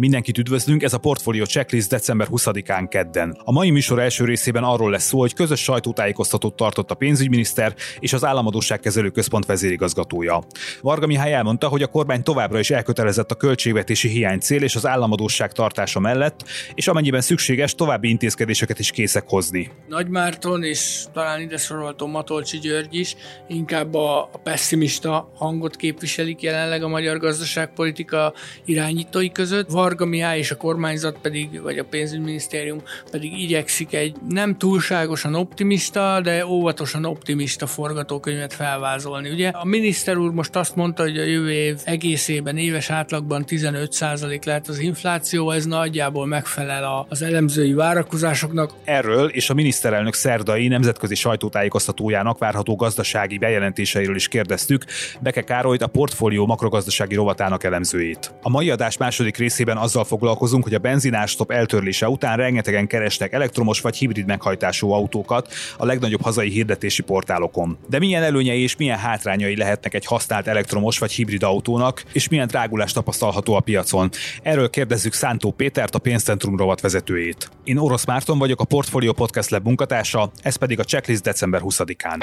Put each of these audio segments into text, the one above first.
Mindenkit üdvözlünk, ez a Portfolio Checklist december 20-án kedden. A mai műsor első részében arról lesz szó, hogy közös sajtótájékoztatót tartott a pénzügyminiszter és az Államadóságkezelő Központ vezérigazgatója. Varga Mihály elmondta, hogy a kormány továbbra is elkötelezett a költségvetési hiány cél és az államadóság tartása mellett, és amennyiben szükséges, további intézkedéseket is készek hozni. Nagy Márton és talán ide sorolható Matolcsi György is inkább a pessimista hangot képviselik jelenleg a magyar gazdaságpolitika irányítói között. Var Varga Mihály és a kormányzat pedig, vagy a pénzügyminisztérium pedig igyekszik egy nem túlságosan optimista, de óvatosan optimista forgatókönyvet felvázolni. Ugye a miniszter úr most azt mondta, hogy a jövő év egészében éves átlagban 15% lehet az infláció, ez nagyjából megfelel az elemzői várakozásoknak. Erről és a miniszterelnök szerdai nemzetközi sajtótájékoztatójának várható gazdasági bejelentéseiről is kérdeztük Beke Károlyt, a portfólió makrogazdasági rovatának elemzőjét. A mai adás második részében azzal foglalkozunk, hogy a benzinástop eltörlése után rengetegen kerestek elektromos vagy hibrid meghajtású autókat a legnagyobb hazai hirdetési portálokon. De milyen előnyei és milyen hátrányai lehetnek egy használt elektromos vagy hibrid autónak, és milyen drágulás tapasztalható a piacon? Erről kérdezzük Szántó Pétert, a pénzcentrum rovat vezetőjét. Én Orosz Márton vagyok, a Portfolio Podcast Lab munkatársa, ez pedig a checklist december 20-án.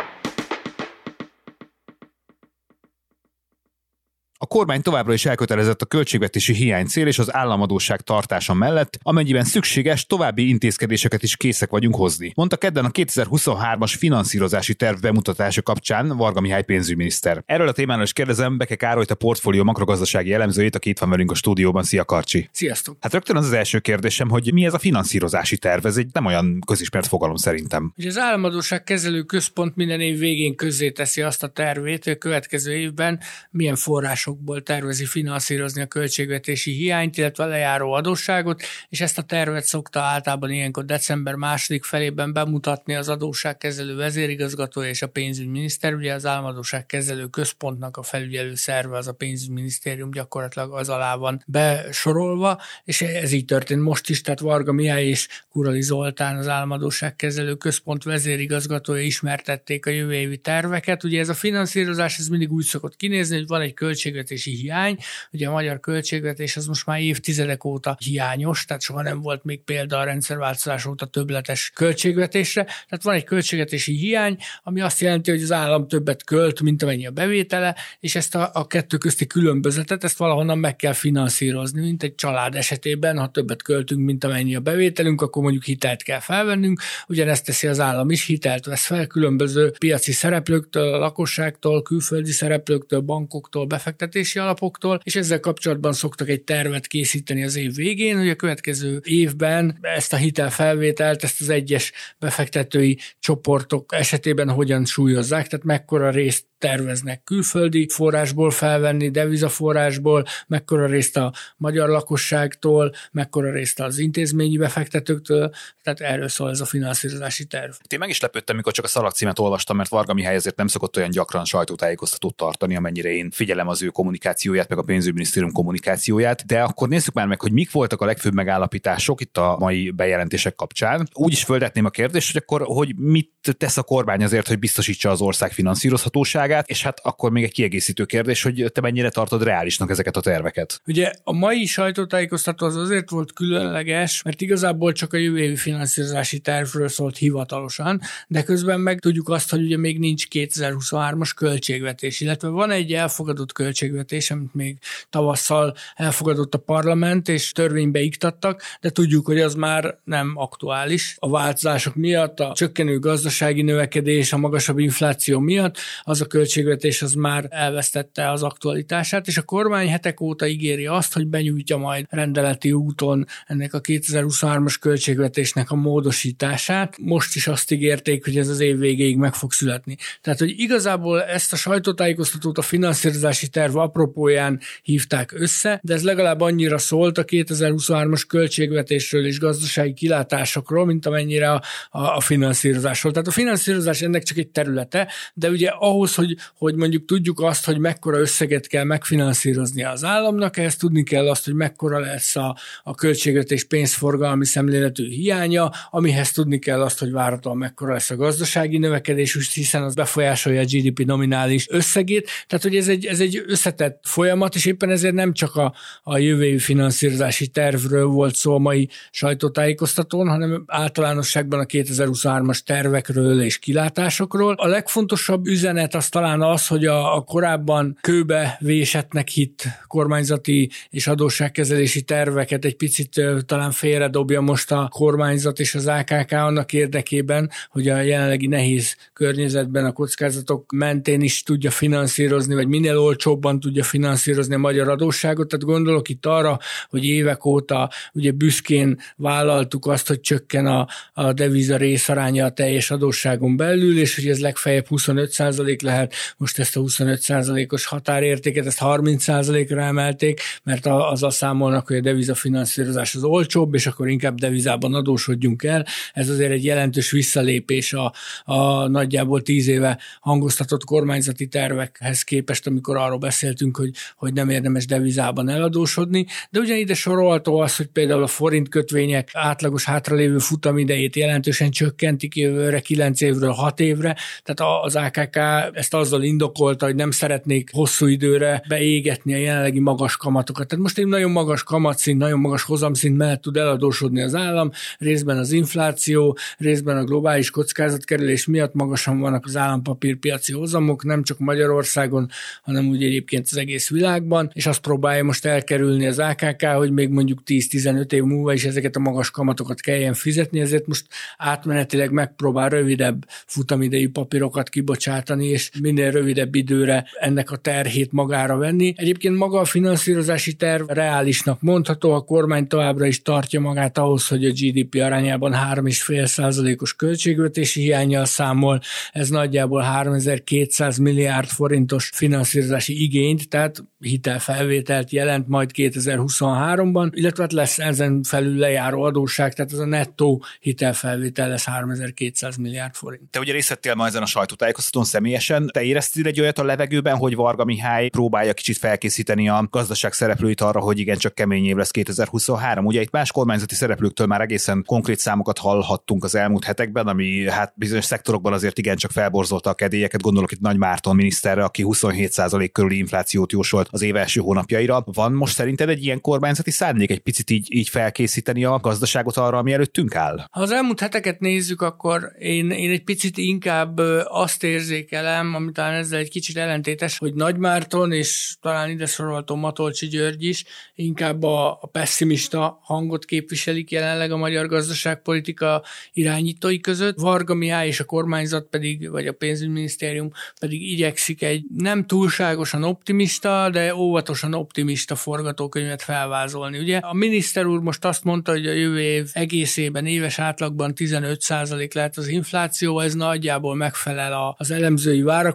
A kormány továbbra is elkötelezett a költségvetési hiány cél és az államadóság tartása mellett, amennyiben szükséges, további intézkedéseket is készek vagyunk hozni. Mondta kedden a 2023-as finanszírozási terv bemutatása kapcsán Varga Mihály pénzügyminiszter. Erről a témáról is kérdezem Beke Károlyt, a portfólió makrogazdasági elemzőjét, aki itt van velünk a stúdióban. Szia Karcsi! Sziasztok! Hát rögtön az az első kérdésem, hogy mi ez a finanszírozási terv? Ez egy nem olyan közismert fogalom szerintem. Ugye az államadóság kezelő központ minden év végén teszi azt a tervét, hogy a következő évben milyen forrás forrásokból tervezi finanszírozni a költségvetési hiányt, illetve lejáró adósságot, és ezt a tervet szokta általában ilyenkor december második felében bemutatni az adósságkezelő vezérigazgató és a pénzügyminiszter. Ugye az államadóságkezelő központnak a felügyelő szerve az a pénzügyminisztérium gyakorlatilag az alá van besorolva, és ez így történt most is, tehát Varga Mihály és Kurali Zoltán az államadóságkezelő központ vezérigazgatója ismertették a jövő évi terveket. Ugye ez a finanszírozás ez mindig úgy szokott kinézni, hogy van egy költség költségvetési hiány. Ugye a magyar költségvetés az most már évtizedek óta hiányos, tehát soha nem volt még példa a rendszerváltozás óta többletes költségvetésre. Tehát van egy költségvetési hiány, ami azt jelenti, hogy az állam többet költ, mint amennyi a bevétele, és ezt a, a kettő közti különbözetet, ezt valahonnan meg kell finanszírozni, mint egy család esetében, ha többet költünk, mint amennyi a bevételünk, akkor mondjuk hitelt kell felvennünk, ugyanezt teszi az állam is, hitelt vesz fel különböző piaci szereplőktől, a lakosságtól, külföldi szereplőktől, bankoktól, befektetőktől, befektetési alapoktól, és ezzel kapcsolatban szoktak egy tervet készíteni az év végén, hogy a következő évben ezt a hitelfelvételt, ezt az egyes befektetői csoportok esetében hogyan súlyozzák, tehát mekkora részt terveznek külföldi forrásból felvenni, devizaforrásból, mekkora részt a magyar lakosságtól, mekkora részt az intézményi befektetőktől, tehát erről szól ez a finanszírozási terv. Én meg is lepődtem, mikor csak a szalagcímet olvastam, mert Varga Mihály ezért nem szokott olyan gyakran sajtótájékoztatót tartani, amennyire én figyelem az ő kommunikációját, meg a pénzügyminisztérium kommunikációját, de akkor nézzük már meg, hogy mik voltak a legfőbb megállapítások itt a mai bejelentések kapcsán. Úgy is földetném a kérdést, hogy akkor hogy mit tesz a kormány azért, hogy biztosítsa az ország finanszírozhatóságát, és hát akkor még egy kiegészítő kérdés, hogy te mennyire tartod reálisnak ezeket a terveket. Ugye a mai sajtótájékoztató az azért volt különleges, mert igazából csak a jövő évi finanszírozási tervről szólt hivatalosan, de közben meg tudjuk azt, hogy ugye még nincs 2023-as költségvetés, illetve van egy elfogadott költségvetés, amit még tavasszal elfogadott a parlament, és törvénybe iktattak, de tudjuk, hogy az már nem aktuális. A változások miatt, a csökkenő gazdasági növekedés, a magasabb infláció miatt az a költségvetés az már elvesztette az aktualitását, és a kormány hetek óta ígéri azt, hogy benyújtja majd rendeleti úton ennek a 2023-as költségvetésnek a módosítását. Most is azt ígérték, hogy ez az év végéig meg fog születni. Tehát, hogy igazából ezt a sajtótájékoztatót a finanszírozási terv apropóján hívták össze, de ez legalább annyira szólt a 2023-as költségvetésről és gazdasági kilátásokról, mint amennyire a, a, a finanszírozásról. Tehát a finanszírozás ennek csak egy területe, de ugye ahhoz, hogy hogy, hogy mondjuk tudjuk azt, hogy mekkora összeget kell megfinanszírozni az államnak, ehhez tudni kell azt, hogy mekkora lesz a, a költségvetés pénzforgalmi szemléletű hiánya, amihez tudni kell azt, hogy várhatóan mekkora lesz a gazdasági növekedés, hiszen az befolyásolja a GDP nominális összegét. Tehát, hogy ez egy, ez egy összetett folyamat, és éppen ezért nem csak a, a jövő finanszírozási tervről volt szó a mai sajtótájékoztatón, hanem általánosságban a 2023-as tervekről és kilátásokról. A legfontosabb üzenet az talán az, hogy a, a korábban kőbe vésetnek hit kormányzati és adósságkezelési terveket egy picit talán félredobja most a kormányzat és az AKK annak érdekében, hogy a jelenlegi nehéz környezetben a kockázatok mentén is tudja finanszírozni, vagy minél olcsóbban tudja finanszírozni a magyar adósságot. Tehát gondolok itt arra, hogy évek óta ugye büszkén vállaltuk azt, hogy csökken a, a deviza részaránya a teljes adósságon belül, és hogy ez legfeljebb 25% lehet. Most ezt a 25%-os határértéket, ezt 30%-ra emelték, mert azzal számolnak, hogy a deviza finanszírozás az olcsóbb, és akkor inkább devizában adósodjunk el. Ez azért egy jelentős visszalépés a, a nagyjából tíz éve hangoztatott kormányzati tervekhez képest, amikor arról beszéltünk, hogy, hogy nem érdemes devizában eladósodni. De ugyanide sorolható az, hogy például a forint kötvények átlagos hátralévő futamidejét jelentősen csökkentik jövőre 9 évről 6 évre. Tehát az AKK ezt azzal indokolta, hogy nem szeretnék hosszú időre beégetni a jelenlegi magas kamatokat. Tehát most egy nagyon magas kamatszint, nagyon magas hozamszint mellett tud eladósodni az állam, részben az infláció, részben a globális kockázatkerülés miatt magasan vannak az állampapírpiaci hozamok, nem csak Magyarországon, hanem úgy egyébként az egész világban, és azt próbálja most elkerülni az AKK, hogy még mondjuk 10-15 év múlva is ezeket a magas kamatokat kelljen fizetni, ezért most átmenetileg megpróbál rövidebb futamidejű papírokat kibocsátani, és minél rövidebb időre ennek a terhét magára venni. Egyébként maga a finanszírozási terv reálisnak mondható, a kormány továbbra is tartja magát ahhoz, hogy a GDP arányában 3,5%-os költségvetési hiányjal számol, ez nagyjából 3200 milliárd forintos finanszírozási igényt, tehát hitelfelvételt jelent majd 2023-ban, illetve hát lesz ezen felül lejáró adósság, tehát ez a nettó hitelfelvétel lesz 3200 milliárd forint. Te ugye részt vettél ma ezen a sajtótájékoztatón személyesen. Te éreztél egy olyat a levegőben, hogy Varga Mihály próbálja kicsit felkészíteni a gazdaság szereplőit arra, hogy igen, csak kemény év lesz 2023. Ugye itt más kormányzati szereplőktől már egészen konkrét számokat hallhattunk az elmúlt hetekben, ami hát bizonyos szektorokban azért igen csak felborzolta a kedélyeket. Gondolok itt Nagy Márton miniszterre, aki 27% körüli inflációt jósolt az év első hónapjaira. Van most szerinted egy ilyen kormányzati szándék egy picit így, így felkészíteni a gazdaságot arra, ami előttünk áll? Ha az elmúlt heteket nézzük, akkor én, én egy picit inkább azt érzékelem, ami talán ezzel egy kicsit ellentétes, hogy Nagy Márton és talán ide sorolható Matolcsi György is inkább a, a pessimista hangot képviselik jelenleg a magyar gazdaságpolitika irányítói között. Varga Mihály és a kormányzat pedig, vagy a pénzügyminisztérium pedig igyekszik egy nem túlságosan optimista, de óvatosan optimista forgatókönyvet felvázolni. Ugye a miniszter úr most azt mondta, hogy a jövő év egészében éves átlagban 15% lehet az infláció, ez nagyjából megfelel az elemzői várakozásoknak.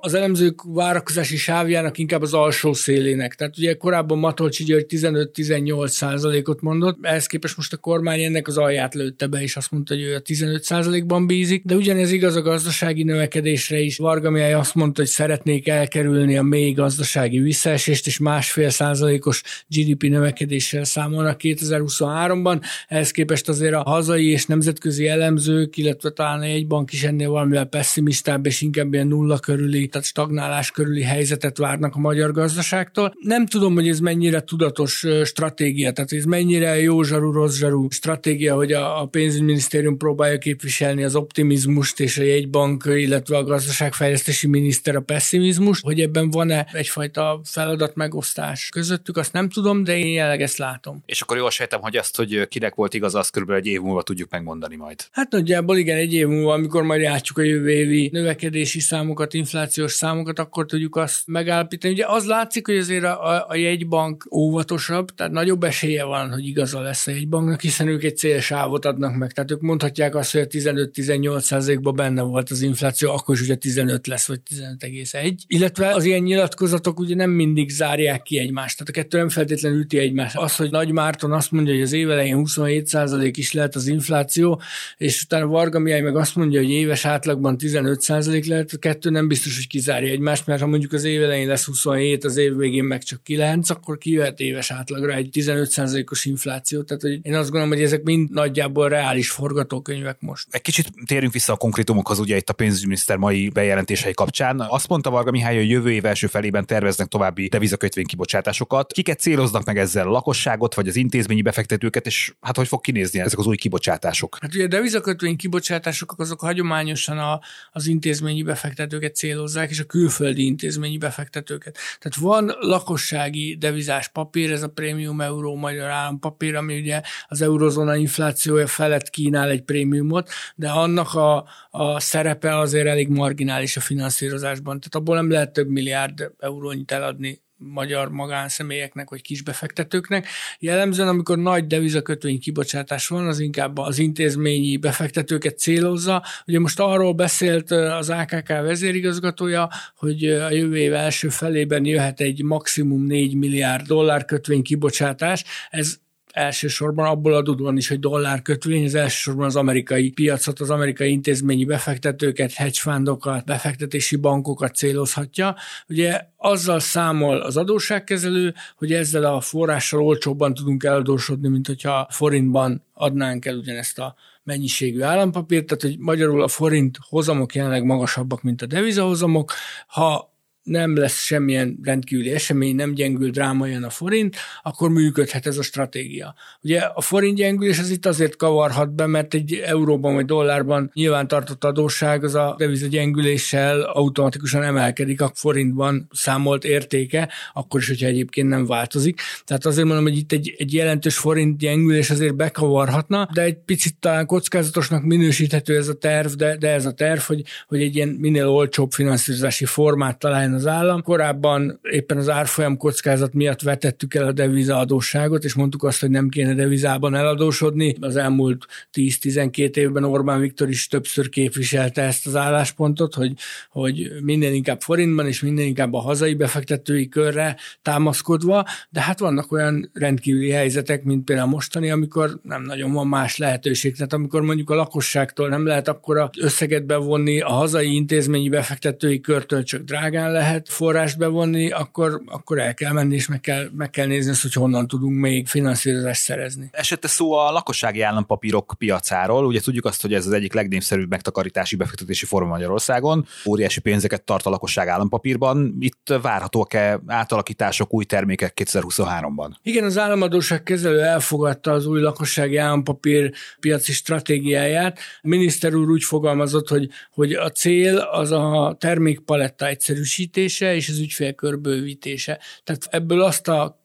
Az elemzők várakozási sávjának inkább az alsó szélének. Tehát ugye korábban Matolcsi György 15-18%-ot mondott, ehhez képest most a kormány ennek az alját lőtte be, és azt mondta, hogy ő a 15%-ban bízik, de ugyanez igaz a gazdasági növekedésre is. Varga Mihály azt mondta, hogy szeretnék elkerülni a mély gazdasági visszaesést, és másfél százalékos GDP növekedéssel számolnak 2023-ban. Ehhez képest azért a hazai és nemzetközi elemzők, illetve talán egy bank is ennél valamivel pessimistább és inkább ilyen nulla körüli, tehát stagnálás körüli helyzetet várnak a magyar gazdaságtól. Nem tudom, hogy ez mennyire tudatos stratégia, tehát ez mennyire jó zsarú, rossz zsarú stratégia, hogy a, a pénzügyminisztérium próbálja képviselni az optimizmust és a jegybank, illetve a gazdaságfejlesztési miniszter a pessimizmust, hogy ebben van-e egyfajta feladat megosztás közöttük, azt nem tudom, de én jelenleg ezt látom. És akkor jól sejtem, hogy azt, hogy kinek volt igaz, azt körülbelül egy év múlva tudjuk megmondani majd. Hát nagyjából igen, egy év múlva, amikor majd játszuk a jövő évi növekedési számokat, inflációs számokat, akkor tudjuk azt megállapítani. Ugye az látszik, hogy azért a, a, jegybank óvatosabb, tehát nagyobb esélye van, hogy igaza lesz a jegybanknak, hiszen ők egy célsávot adnak meg. Tehát ők mondhatják azt, hogy a 15-18% ban benne volt az infláció, akkor is ugye 15 lesz, vagy 15,1. Illetve az ilyen nyilatkozatok ugye nem mindig zárják ki egymást. Tehát a kettő nem feltétlenül üti egymást. Az, hogy Nagy Márton azt mondja, hogy az évelején 27% is lehet az infláció, és utána Varga Mihály meg azt mondja, hogy éves átlagban 15% lehet, a kettő nem biztos, hogy kizárja egymást, mert ha mondjuk az év elején lesz 27, az év végén meg csak 9, akkor kijöhet éves átlagra egy 15%-os infláció. Tehát hogy én azt gondolom, hogy ezek mind nagyjából reális forgatókönyvek most. Egy kicsit térjünk vissza a konkrétumokhoz, ugye itt a pénzügyminiszter mai bejelentései kapcsán. Azt mondta Varga Mihály, hogy jövő év első felében terveznek további devizakötvény kibocsátásokat. Kiket céloznak meg ezzel a lakosságot, vagy az intézményi befektetőket, és hát hogy fog kinézni ezek az új kibocsátások? Hát ugye a devizakötvény kibocsátások azok hagyományosan a, az intézményi befektetőket célozzák, és a külföldi intézményi befektetőket. Tehát van lakossági devizás papír, ez a prémium euró magyar állampapír, ami ugye az eurozóna inflációja felett kínál egy prémiumot, de annak a, a szerepe azért elég marginális a finanszírozásban. Tehát abból nem lehet több milliárd eurónyit eladni magyar magánszemélyeknek vagy kisbefektetőknek. Jellemzően, amikor nagy devizakötvény kibocsátás van, az inkább az intézményi befektetőket célozza. Ugye most arról beszélt az AKK vezérigazgatója, hogy a jövő év első felében jöhet egy maximum 4 milliárd dollár kötvény kibocsátás. Ez elsősorban abból adódóan is, hogy dollár kötvény, az elsősorban az amerikai piacot, az amerikai intézményi befektetőket, hedgefundokat, befektetési bankokat célozhatja. Ugye azzal számol az adósságkezelő, hogy ezzel a forrással olcsóbban tudunk eladósodni, mint hogyha forintban adnánk el ugyanezt a mennyiségű állampapírt, tehát hogy magyarul a forint hozamok jelenleg magasabbak, mint a devizahozamok. Ha nem lesz semmilyen rendkívüli esemény, nem gyengül drámaian a forint, akkor működhet ez a stratégia. Ugye a forint gyengülés az itt azért kavarhat be, mert egy euróban vagy dollárban nyilván tartott adósság az a deviza gyengüléssel automatikusan emelkedik a forintban számolt értéke, akkor is, hogyha egyébként nem változik. Tehát azért mondom, hogy itt egy, egy jelentős forint gyengülés azért bekavarhatna, de egy picit talán kockázatosnak minősíthető ez a terv, de, de ez a terv, hogy, hogy egy ilyen minél olcsóbb finanszírozási formát találjon az állam. Korábban éppen az árfolyam kockázat miatt vetettük el a devizaadósságot, és mondtuk azt, hogy nem kéne devizában eladósodni. Az elmúlt 10-12 évben Orbán Viktor is többször képviselte ezt az álláspontot, hogy, hogy minden inkább forintban, és minden inkább a hazai befektetői körre támaszkodva, de hát vannak olyan rendkívüli helyzetek, mint például mostani, amikor nem nagyon van más lehetőség. Tehát amikor mondjuk a lakosságtól nem lehet akkora összeget bevonni, a hazai intézményi befektetői körtől csak drágán lehet, lehet forrást bevonni, akkor, akkor el kell menni, és meg kell, meg kell nézni azt, hogy honnan tudunk még finanszírozást szerezni. Esette szó a lakossági állampapírok piacáról. Ugye tudjuk azt, hogy ez az egyik legnépszerűbb megtakarítási befektetési forma Magyarországon. Óriási pénzeket tart a lakosság állampapírban. Itt várhatóak-e átalakítások, új termékek 2023-ban? Igen, az államadóság kezelő elfogadta az új lakossági állampapír piaci stratégiáját. A miniszter úr úgy fogalmazott, hogy, hogy a cél az a termékpaletta egyszerűsít, bővítése és az ügyfélkör bővítése. Tehát ebből azt a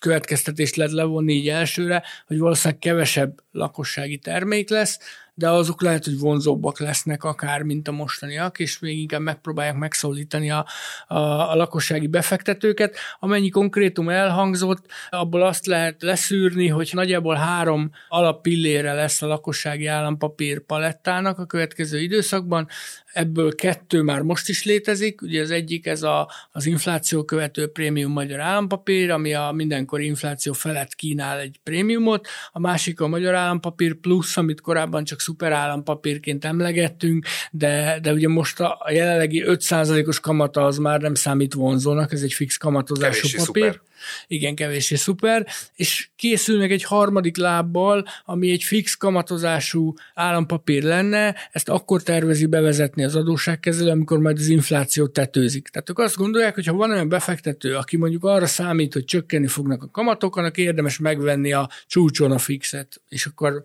következtetést lehet levonni így elsőre, hogy valószínűleg kevesebb lakossági termék lesz, de azok lehet, hogy vonzóbbak lesznek akár, mint a mostaniak, és még inkább megpróbálják megszólítani a, a, a lakossági befektetőket. Amennyi konkrétum elhangzott, abból azt lehet leszűrni, hogy nagyjából három alappillére lesz a lakossági állampapír palettának a következő időszakban. Ebből kettő már most is létezik, ugye az egyik ez a, az infláció követő prémium magyar állampapír, ami a mindenkori infláció felett kínál egy prémiumot, a másik a magyar állampapír plusz, amit korábban csak szuper állampapírként emlegettünk, de, de ugye most a, a jelenlegi 5%-os kamata az már nem számít vonzónak, ez egy fix kamatozású Kevéssé papír. szuper. Igen, kevéssé szuper, és készülnek egy harmadik lábbal, ami egy fix kamatozású állampapír lenne, ezt akkor tervezi bevezetni az adósságkezelő, amikor majd az infláció tetőzik. Tehát ők azt gondolják, hogy ha van olyan befektető, aki mondjuk arra számít, hogy csökkenni fognak a kamatok, annak érdemes megvenni a csúcson a fixet, és akkor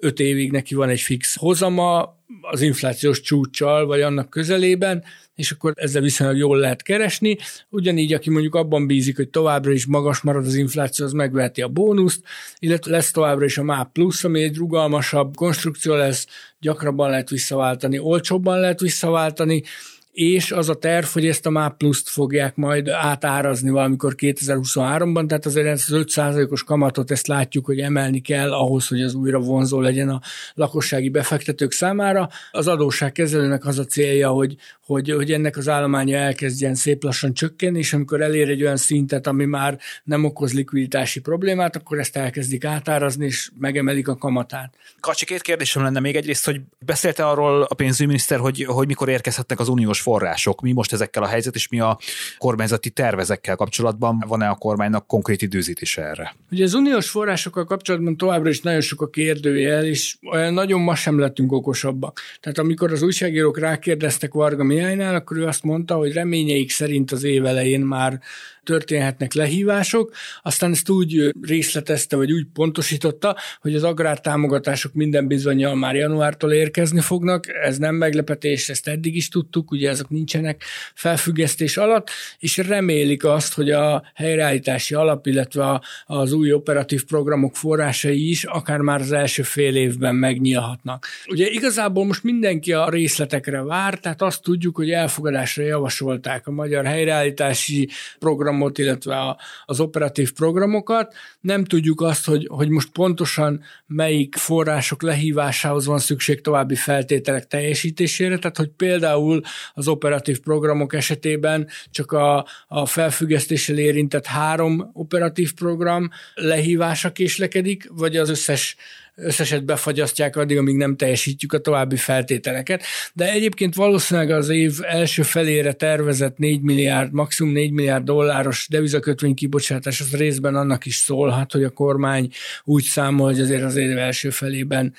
öt évig neki van egy fix hozama, az inflációs csúccsal, vagy annak közelében, és akkor ezzel viszonylag jól lehet keresni. Ugyanígy, aki mondjuk abban bízik, hogy továbbra is magas marad az infláció, az megveheti a bónuszt, illetve lesz továbbra is a MÁP plusz, ami egy rugalmasabb konstrukció lesz, gyakrabban lehet visszaváltani, olcsóbban lehet visszaváltani, és az a terv, hogy ezt a MÁP pluszt fogják majd átárazni valamikor 2023-ban, tehát azért ezt az 5%-os kamatot ezt látjuk, hogy emelni kell ahhoz, hogy az újra vonzó legyen a lakossági befektetők számára. Az adósságkezelőnek az a célja, hogy, hogy, hogy ennek az állománya elkezdjen szép lassan csökkenni, és amikor elér egy olyan szintet, ami már nem okoz likviditási problémát, akkor ezt elkezdik átárazni, és megemelik a kamatát. Kacsi, két kérdésem lenne még egyrészt, hogy beszélte arról a pénzügyminiszter, hogy, hogy mikor érkezhetnek az uniós források. Mi most ezekkel a helyzet, és mi a kormányzati tervezekkel kapcsolatban? Van-e a kormánynak konkrét időzítése erre? Ugye az uniós forrásokkal kapcsolatban továbbra is nagyon sok a kérdőjel, és nagyon ma sem lettünk okosabbak. Tehát amikor az újságírók rákérdeztek Varga Mihálynál, akkor ő azt mondta, hogy reményeik szerint az év elején már történhetnek lehívások, aztán ezt úgy részletezte, vagy úgy pontosította, hogy az agrártámogatások minden bizonyal már januártól érkezni fognak, ez nem meglepetés, ezt eddig is tudtuk, ugye ezek nincsenek felfüggesztés alatt, és remélik azt, hogy a helyreállítási alap, illetve az új operatív programok forrásai is akár már az első fél évben megnyílhatnak. Ugye igazából most mindenki a részletekre vár, tehát azt tudjuk, hogy elfogadásra javasolták a magyar helyreállítási program programot, illetve a, az operatív programokat. Nem tudjuk azt, hogy, hogy most pontosan melyik források lehívásához van szükség további feltételek teljesítésére, tehát hogy például az operatív programok esetében csak a, a felfüggesztéssel érintett három operatív program lehívása késlekedik, vagy az összes összeset befagyasztják addig, amíg nem teljesítjük a további feltételeket. De egyébként valószínűleg az év első felére tervezett 4 milliárd, maximum 4 milliárd dolláros devizakötvény kibocsátás az részben annak is szólhat, hogy a kormány úgy számol, hogy azért az év első felében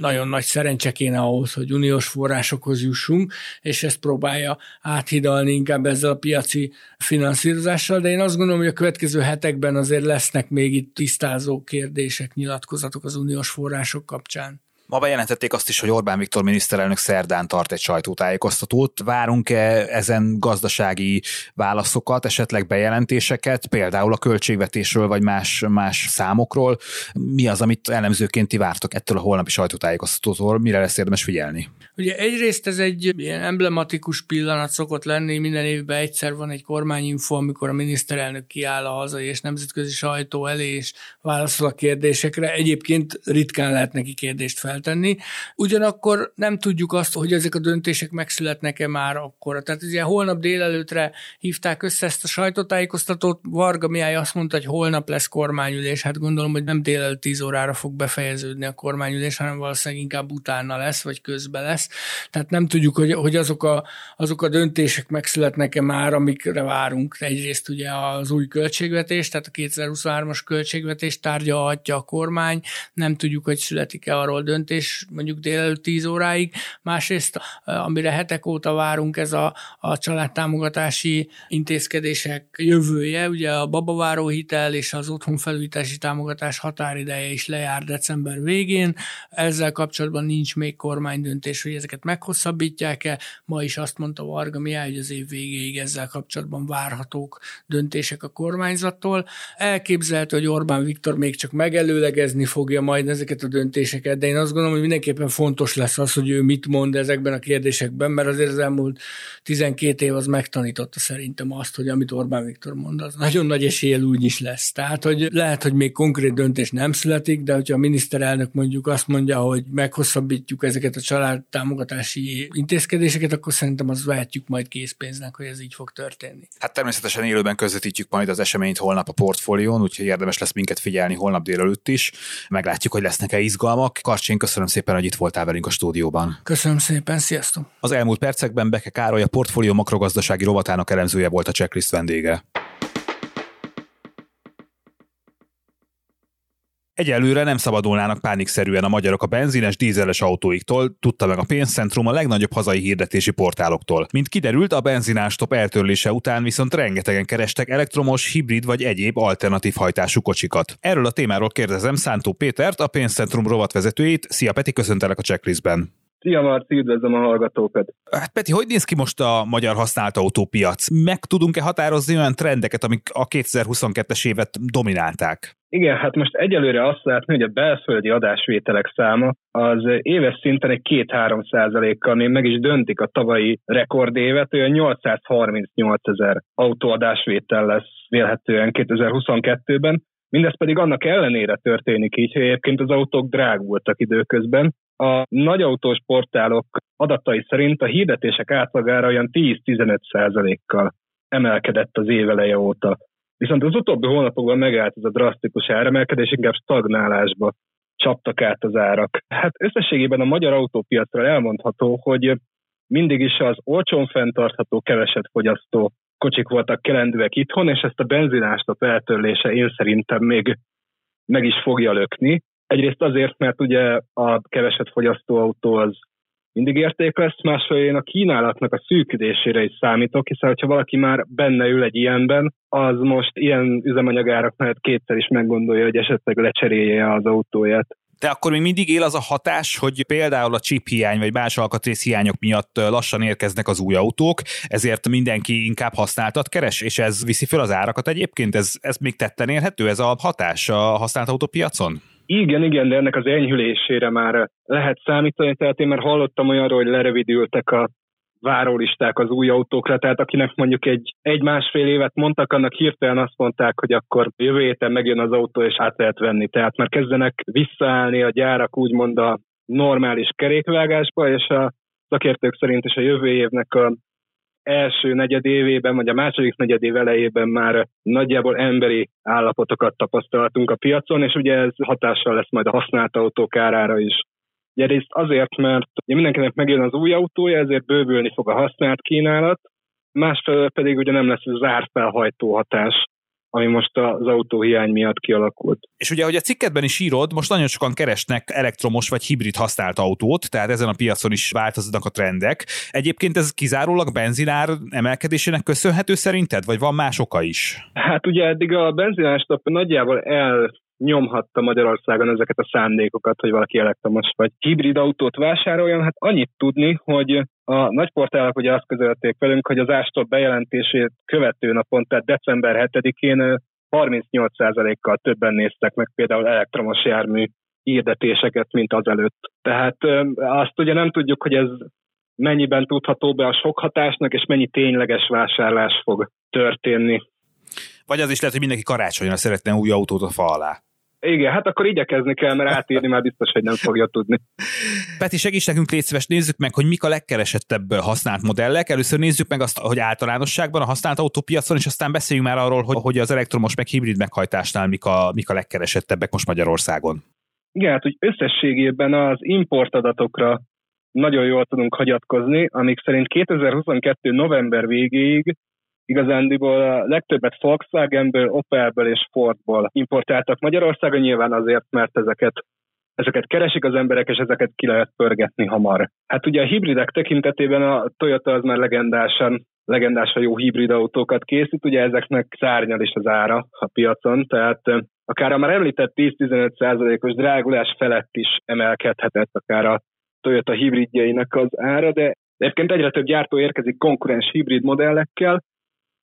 nagyon nagy szerencse kéne ahhoz, hogy uniós forrásokhoz jussunk, és ezt próbálja áthidalni inkább ezzel a piaci finanszírozással, de én azt gondolom, hogy a következő hetekben azért lesznek még itt tisztázó kérdések, nyilatkozatok az uniós források kapcsán. Ma bejelentették azt is, hogy Orbán Viktor miniszterelnök szerdán tart egy sajtótájékoztatót. Várunk-e ezen gazdasági válaszokat, esetleg bejelentéseket, például a költségvetésről vagy más, más számokról? Mi az, amit elemzőként ti vártok ettől a holnapi sajtótájékoztatótól? Mire lesz érdemes figyelni? Ugye egyrészt ez egy ilyen emblematikus pillanat szokott lenni, minden évben egyszer van egy kormányinfo, amikor a miniszterelnök kiáll a hazai és nemzetközi sajtó elé, és válaszol a kérdésekre. Egyébként ritkán lehet neki kérdést fel feltenni. Ugyanakkor nem tudjuk azt, hogy ezek a döntések megszületnek-e már akkor. Tehát ugye holnap délelőtre hívták össze ezt a sajtótájékoztatót, Varga Mihály azt mondta, hogy holnap lesz kormányülés, hát gondolom, hogy nem délelőtt 10 órára fog befejeződni a kormányülés, hanem valószínűleg inkább utána lesz, vagy közben lesz. Tehát nem tudjuk, hogy, hogy azok, a, azok a döntések megszületnek-e már, amikre várunk. Egyrészt ugye az új költségvetés, tehát a 2023-as költségvetés tárgyalhatja a kormány, nem tudjuk, hogy születik-e arról döntés mondjuk délelőtt 10 óráig, másrészt amire hetek óta várunk ez a, a családtámogatási intézkedések jövője, ugye a babaváró hitel és az otthonfelújítási támogatás határideje is lejár december végén, ezzel kapcsolatban nincs még kormánydöntés, hogy ezeket meghosszabbítják-e, ma is azt mondta Varga Mihály, hogy az év végéig ezzel kapcsolatban várhatók döntések a kormányzattól. Elképzelhető, hogy Orbán Viktor még csak megelőlegezni fogja majd ezeket a döntéseket, de én azt gondolom, hogy mindenképpen fontos lesz az, hogy ő mit mond ezekben a kérdésekben, mert azért az elmúlt 12 év az megtanította szerintem azt, hogy amit Orbán Viktor mond, az nagyon nagy eséllyel úgy is lesz. Tehát, hogy lehet, hogy még konkrét döntés nem születik, de hogyha a miniszterelnök mondjuk azt mondja, hogy meghosszabbítjuk ezeket a családtámogatási intézkedéseket, akkor szerintem az vehetjük majd készpénznek, hogy ez így fog történni. Hát természetesen élőben közvetítjük majd az eseményt holnap a portfólión, úgyhogy érdemes lesz minket figyelni holnap délelőtt is. Meglátjuk, hogy lesznek-e izgalmak. Karcsin, köszönöm szépen, hogy itt voltál velünk a stúdióban. Köszönöm szépen, sziasztok! Az elmúlt percekben Beke Károly a portfólió makrogazdasági rovatának elemzője volt a checklist vendége. Egyelőre nem szabadulnának pánikszerűen a magyarok a benzines, dízeles autóiktól, tudta meg a pénzcentrum a legnagyobb hazai hirdetési portáloktól. Mint kiderült, a benzinástop eltörlése után viszont rengetegen kerestek elektromos, hibrid vagy egyéb alternatív hajtású kocsikat. Erről a témáról kérdezem Szántó Pétert, a pénzcentrum rovatvezetőjét. Szia Peti, köszöntelek a checklistben. Szia Marci, üdvözlöm a hallgatókat! Hát Peti, hogy néz ki most a magyar használt autópiac? Meg tudunk-e határozni olyan trendeket, amik a 2022-es évet dominálták? Igen, hát most egyelőre azt látni, hogy a belföldi adásvételek száma az éves szinten egy 2-3 százalékkal még meg is döntik a tavalyi rekordévet, olyan 838 ezer autóadásvétel lesz vélhetően 2022-ben, Mindez pedig annak ellenére történik így, hogy egyébként az autók drágultak időközben, a nagyautós portálok adatai szerint a hirdetések átlagára olyan 10-15 százalékkal emelkedett az éveleje óta. Viszont az utóbbi hónapokban megállt ez a drasztikus áremelkedés, inkább stagnálásba csaptak át az árak. Hát összességében a magyar autópiacra elmondható, hogy mindig is az olcsón fenntartható, keveset fogyasztó kocsik voltak kelendőek itthon, és ezt a benzinástok eltörlése én szerintem még meg is fogja lökni. Egyrészt azért, mert ugye a keveset fogyasztó autó az mindig érték lesz, másfél én a kínálatnak a szűkülésére is számítok, hiszen ha valaki már benne ül egy ilyenben, az most ilyen üzemanyagárak mellett kétszer is meggondolja, hogy esetleg lecserélje az autóját. De akkor még mindig él az a hatás, hogy például a chip hiány vagy más alkatrész hiányok miatt lassan érkeznek az új autók, ezért mindenki inkább használtat keres, és ez viszi fel az árakat egyébként? Ez, ez még tetten érhető, ez a hatás a használt autópiacon? Igen, igen, de ennek az enyhülésére már lehet számítani, tehát én már hallottam olyanról, hogy lerövidültek a várólisták az új autókra, tehát akinek mondjuk egy, egy-másfél évet mondtak, annak hirtelen azt mondták, hogy akkor jövő héten megjön az autó, és át lehet venni. Tehát már kezdenek visszaállni a gyárak úgymond a normális kerékvágásba, és a szakértők szerint is a jövő évnek a első negyed évében, vagy a második negyed év elejében már nagyjából emberi állapotokat tapasztaltunk a piacon, és ugye ez hatással lesz majd a használt autók árára is. Egyrészt azért, mert mindenkinek megjön az új autója, ezért bővülni fog a használt kínálat, másfelől pedig ugye nem lesz az árfelhajtó hatás, ami most az autóhiány miatt kialakult. És ugye, hogy a cikketben is írod, most nagyon sokan keresnek elektromos vagy hibrid használt autót, tehát ezen a piacon is változnak a trendek. Egyébként ez kizárólag benzinár emelkedésének köszönhető szerinted, vagy van más oka is? Hát ugye eddig a benzinárstap nagyjából el nyomhatta Magyarországon ezeket a szándékokat, hogy valaki elektromos vagy hibrid autót vásároljon. Hát annyit tudni, hogy a nagyportálok ugye azt közölték velünk, hogy az ástól bejelentését követő napon, tehát december 7-én 38%-kal többen néztek meg például elektromos jármű hirdetéseket, mint azelőtt. Tehát azt ugye nem tudjuk, hogy ez mennyiben tudható be a sok hatásnak, és mennyi tényleges vásárlás fog történni. Vagy az is lehet, hogy mindenki karácsonyra szeretne új autót a fa alá. Igen, hát akkor igyekezni kell, mert átírni már biztos, hogy nem fogja tudni. Peti, segíts nekünk, légy szíves, nézzük meg, hogy mik a legkeresettebb használt modellek. Először nézzük meg azt, hogy általánosságban a használt autópiacon, és aztán beszéljünk már arról, hogy, hogy az elektromos meg hibrid meghajtásnál mik a, mik a legkeresettebbek most Magyarországon. Igen, hát úgy összességében az importadatokra nagyon jól tudunk hagyatkozni, amik szerint 2022. november végéig igazándiból a legtöbbet Volkswagenből, Opelből és Fordból importáltak Magyarországon, nyilván azért, mert ezeket ezeket keresik az emberek, és ezeket ki lehet pörgetni hamar. Hát ugye a hibridek tekintetében a Toyota az már legendásan legendásan jó hibrid autókat készít, ugye ezeknek szárnyal is az ára a piacon, tehát akár a már említett 10-15%-os drágulás felett is emelkedhetett akár a Toyota hibridjeinek az ára, de egyébként egyre több gyártó érkezik konkurens hibrid modellekkel,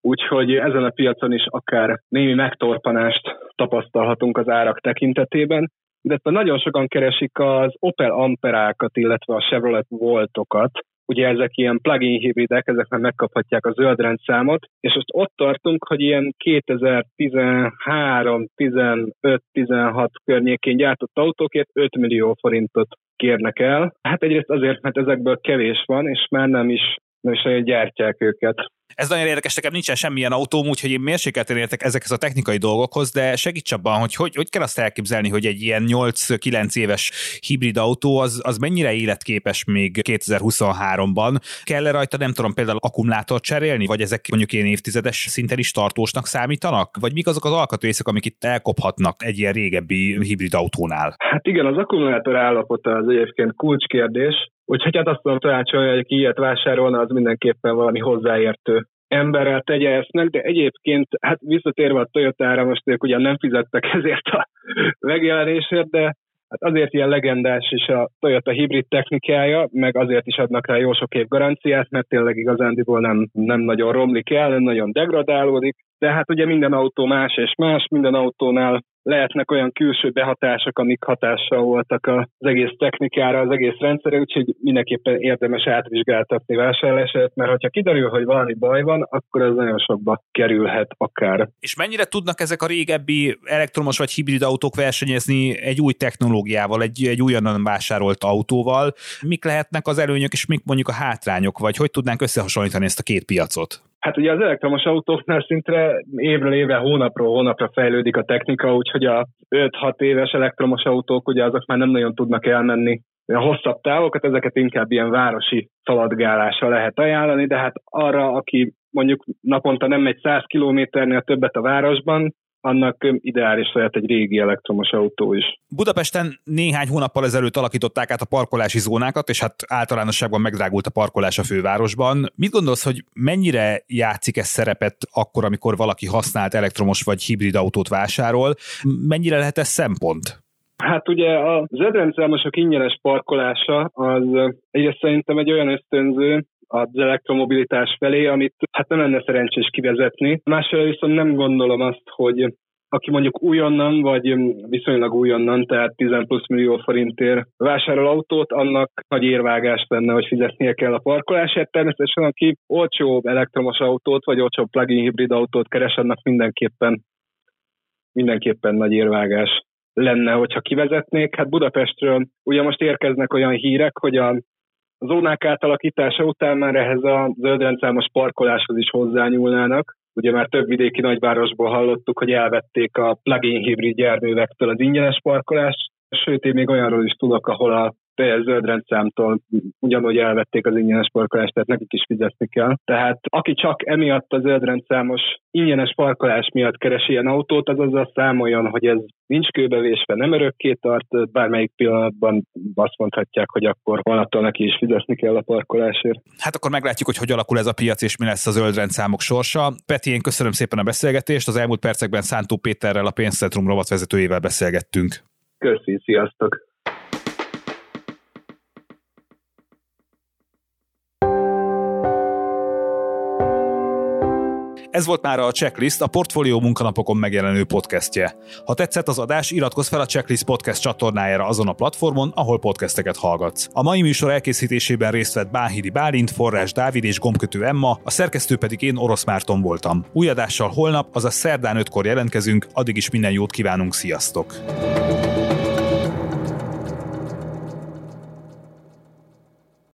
Úgyhogy ezen a piacon is akár némi megtorpanást tapasztalhatunk az árak tekintetében, illetve nagyon sokan keresik az Opel Amperákat, illetve a Chevrolet Voltokat, ugye ezek ilyen plug-in hibridek, ezek már megkaphatják a zöld rendszámot, és most ott tartunk, hogy ilyen 2013, 15, 16 környékén gyártott autókért 5 millió forintot kérnek el. Hát egyrészt azért, mert ezekből kevés van, és már nem is, nem is gyártják őket. Ez nagyon érdekes, nekem nincsen semmilyen autóm, úgyhogy én mérsékelten értek ezekhez a technikai dolgokhoz, de segíts abban, hogy hogy, hogy kell azt elképzelni, hogy egy ilyen 8-9 éves hibrid autó az, az mennyire életképes még 2023-ban. Kell-e rajta, nem tudom, például akkumulátort cserélni, vagy ezek mondjuk ilyen évtizedes szinten is tartósnak számítanak? Vagy mik azok az alkatrészek, amik itt elkophatnak egy ilyen régebbi hibrid autónál? Hát igen, az akkumulátor állapota az egyébként kulcskérdés. Úgyhogy hát azt tudom tanácsolni, hogy aki ilyet vásárolna, az mindenképpen valami hozzáértő emberrel tegye ezt meg, de egyébként, hát visszatérve a Toyota-ra, most ők ugyan nem fizettek ezért a megjelenésért, de hát azért ilyen legendás is a Toyota hibrid technikája, meg azért is adnak rá jó sok év garanciát, mert tényleg igazándiból nem, nem nagyon romlik el, nem nagyon degradálódik, de hát ugye minden autó más és más, minden autónál lehetnek olyan külső behatások, amik hatással voltak az egész technikára, az egész rendszerre, úgyhogy mindenképpen érdemes átvizsgáltatni vásárlását, mert ha kiderül, hogy valami baj van, akkor ez nagyon sokba kerülhet akár. És mennyire tudnak ezek a régebbi elektromos vagy hibrid autók versenyezni egy új technológiával, egy, egy újonnan vásárolt autóval? Mik lehetnek az előnyök, és mik mondjuk a hátrányok, vagy hogy tudnánk összehasonlítani ezt a két piacot? Hát ugye az elektromos autóknál szintre évről évre, hónapról hónapra fejlődik a technika, úgyhogy a 5-6 éves elektromos autók ugye azok már nem nagyon tudnak elmenni a hosszabb távokat, ezeket inkább ilyen városi szaladgálásra lehet ajánlani, de hát arra, aki mondjuk naponta nem megy 100 kilométernél többet a városban, annak ideális lehet egy régi elektromos autó is. Budapesten néhány hónappal ezelőtt alakították át a parkolási zónákat, és hát általánosságban megdrágult a parkolás a fővárosban. Mit gondolsz, hogy mennyire játszik ez szerepet akkor, amikor valaki használt elektromos vagy hibrid autót vásárol? Mennyire lehet ez szempont? Hát ugye a zöldrendszámosok ingyenes parkolása az egyrészt szerintem egy olyan ösztönző, az elektromobilitás felé, amit hát nem lenne szerencsés kivezetni. Másrészt viszont nem gondolom azt, hogy aki mondjuk újonnan, vagy viszonylag újonnan, tehát 10 plusz millió forintért vásárol autót, annak nagy érvágás lenne, hogy fizetnie kell a parkolásért. Természetesen, aki olcsó elektromos autót, vagy olcsó plug-in hibrid autót keres, annak mindenképpen, mindenképpen nagy érvágás lenne, hogyha kivezetnék. Hát Budapestről ugye most érkeznek olyan hírek, hogy a zónák átalakítása után már ehhez a zöldrendszámos parkoláshoz is hozzányúlnának. Ugye már több vidéki nagyvárosból hallottuk, hogy elvették a plug-in hibrid járművektől az ingyenes parkolást, sőt, én még olyanról is tudok, ahol a teljes zöld rendszámtól ugyanúgy elvették az ingyenes parkolást, tehát nekik is fizetni kell. Tehát aki csak emiatt a zöld rendszámos ingyenes parkolás miatt keresi ilyen autót, az azzal számoljon, hogy ez nincs kőbevésve, nem örökké tart, bármelyik pillanatban azt mondhatják, hogy akkor holnaptól neki is fizetni kell a parkolásért. Hát akkor meglátjuk, hogy hogy alakul ez a piac, és mi lesz a zöld rendszámok sorsa. Peti, én köszönöm szépen a beszélgetést. Az elmúlt percekben Szántó Péterrel, a pénzcentrum rovatvezetőjével beszélgettünk. Köszi, sziasztok! Ez volt már a Checklist, a Portfólió munkanapokon megjelenő podcastje. Ha tetszett az adás, iratkozz fel a Checklist podcast csatornájára azon a platformon, ahol podcasteket hallgatsz. A mai műsor elkészítésében részt vett Báhidi Bálint, Forrás Dávid és Gombkötő Emma, a szerkesztő pedig én Orosz Márton voltam. Új adással holnap, azaz szerdán 5-kor jelentkezünk, addig is minden jót kívánunk, sziasztok!